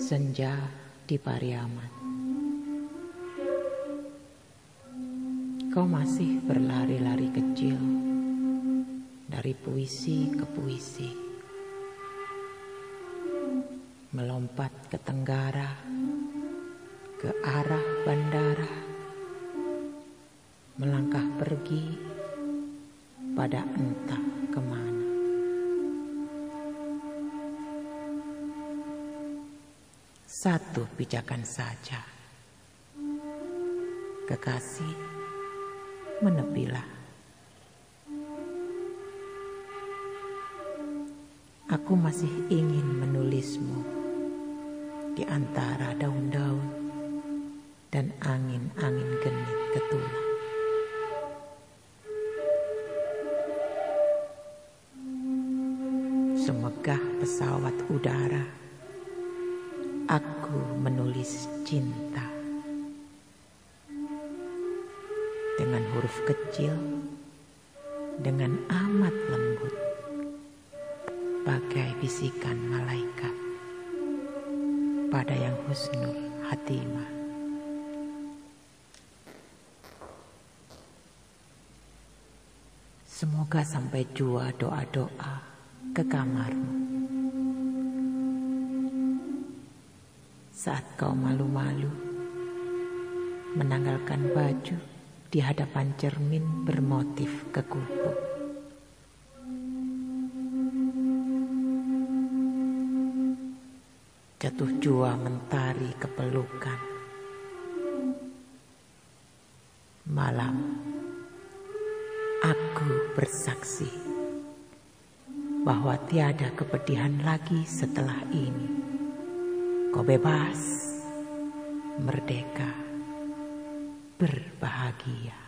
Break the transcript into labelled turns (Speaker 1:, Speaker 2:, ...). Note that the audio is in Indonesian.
Speaker 1: Senja di Pariaman. Kau masih berlari-lari kecil Dari puisi ke puisi. Melompat ke tenggara Ke arah bandara. Melangkah pergi Pada entah Satu pijakan saja. Kekasih, menepilah. Aku masih ingin menulismu di antara daun-daun dan angin-angin genit ketulah. Semegah pesawat udara aku menulis cinta dengan huruf kecil, dengan amat lembut, bagai bisikan malaikat pada yang husnul hatimah. Semoga sampai jua doa-doa ke kamarmu. Saat kau malu-malu menanggalkan baju di hadapan cermin bermotif kekupu. Jatuh jua mentari kepelukan. Malam, aku bersaksi bahwa tiada kepedihan lagi setelah ini. Kau bebas, merdeka, berbahagia.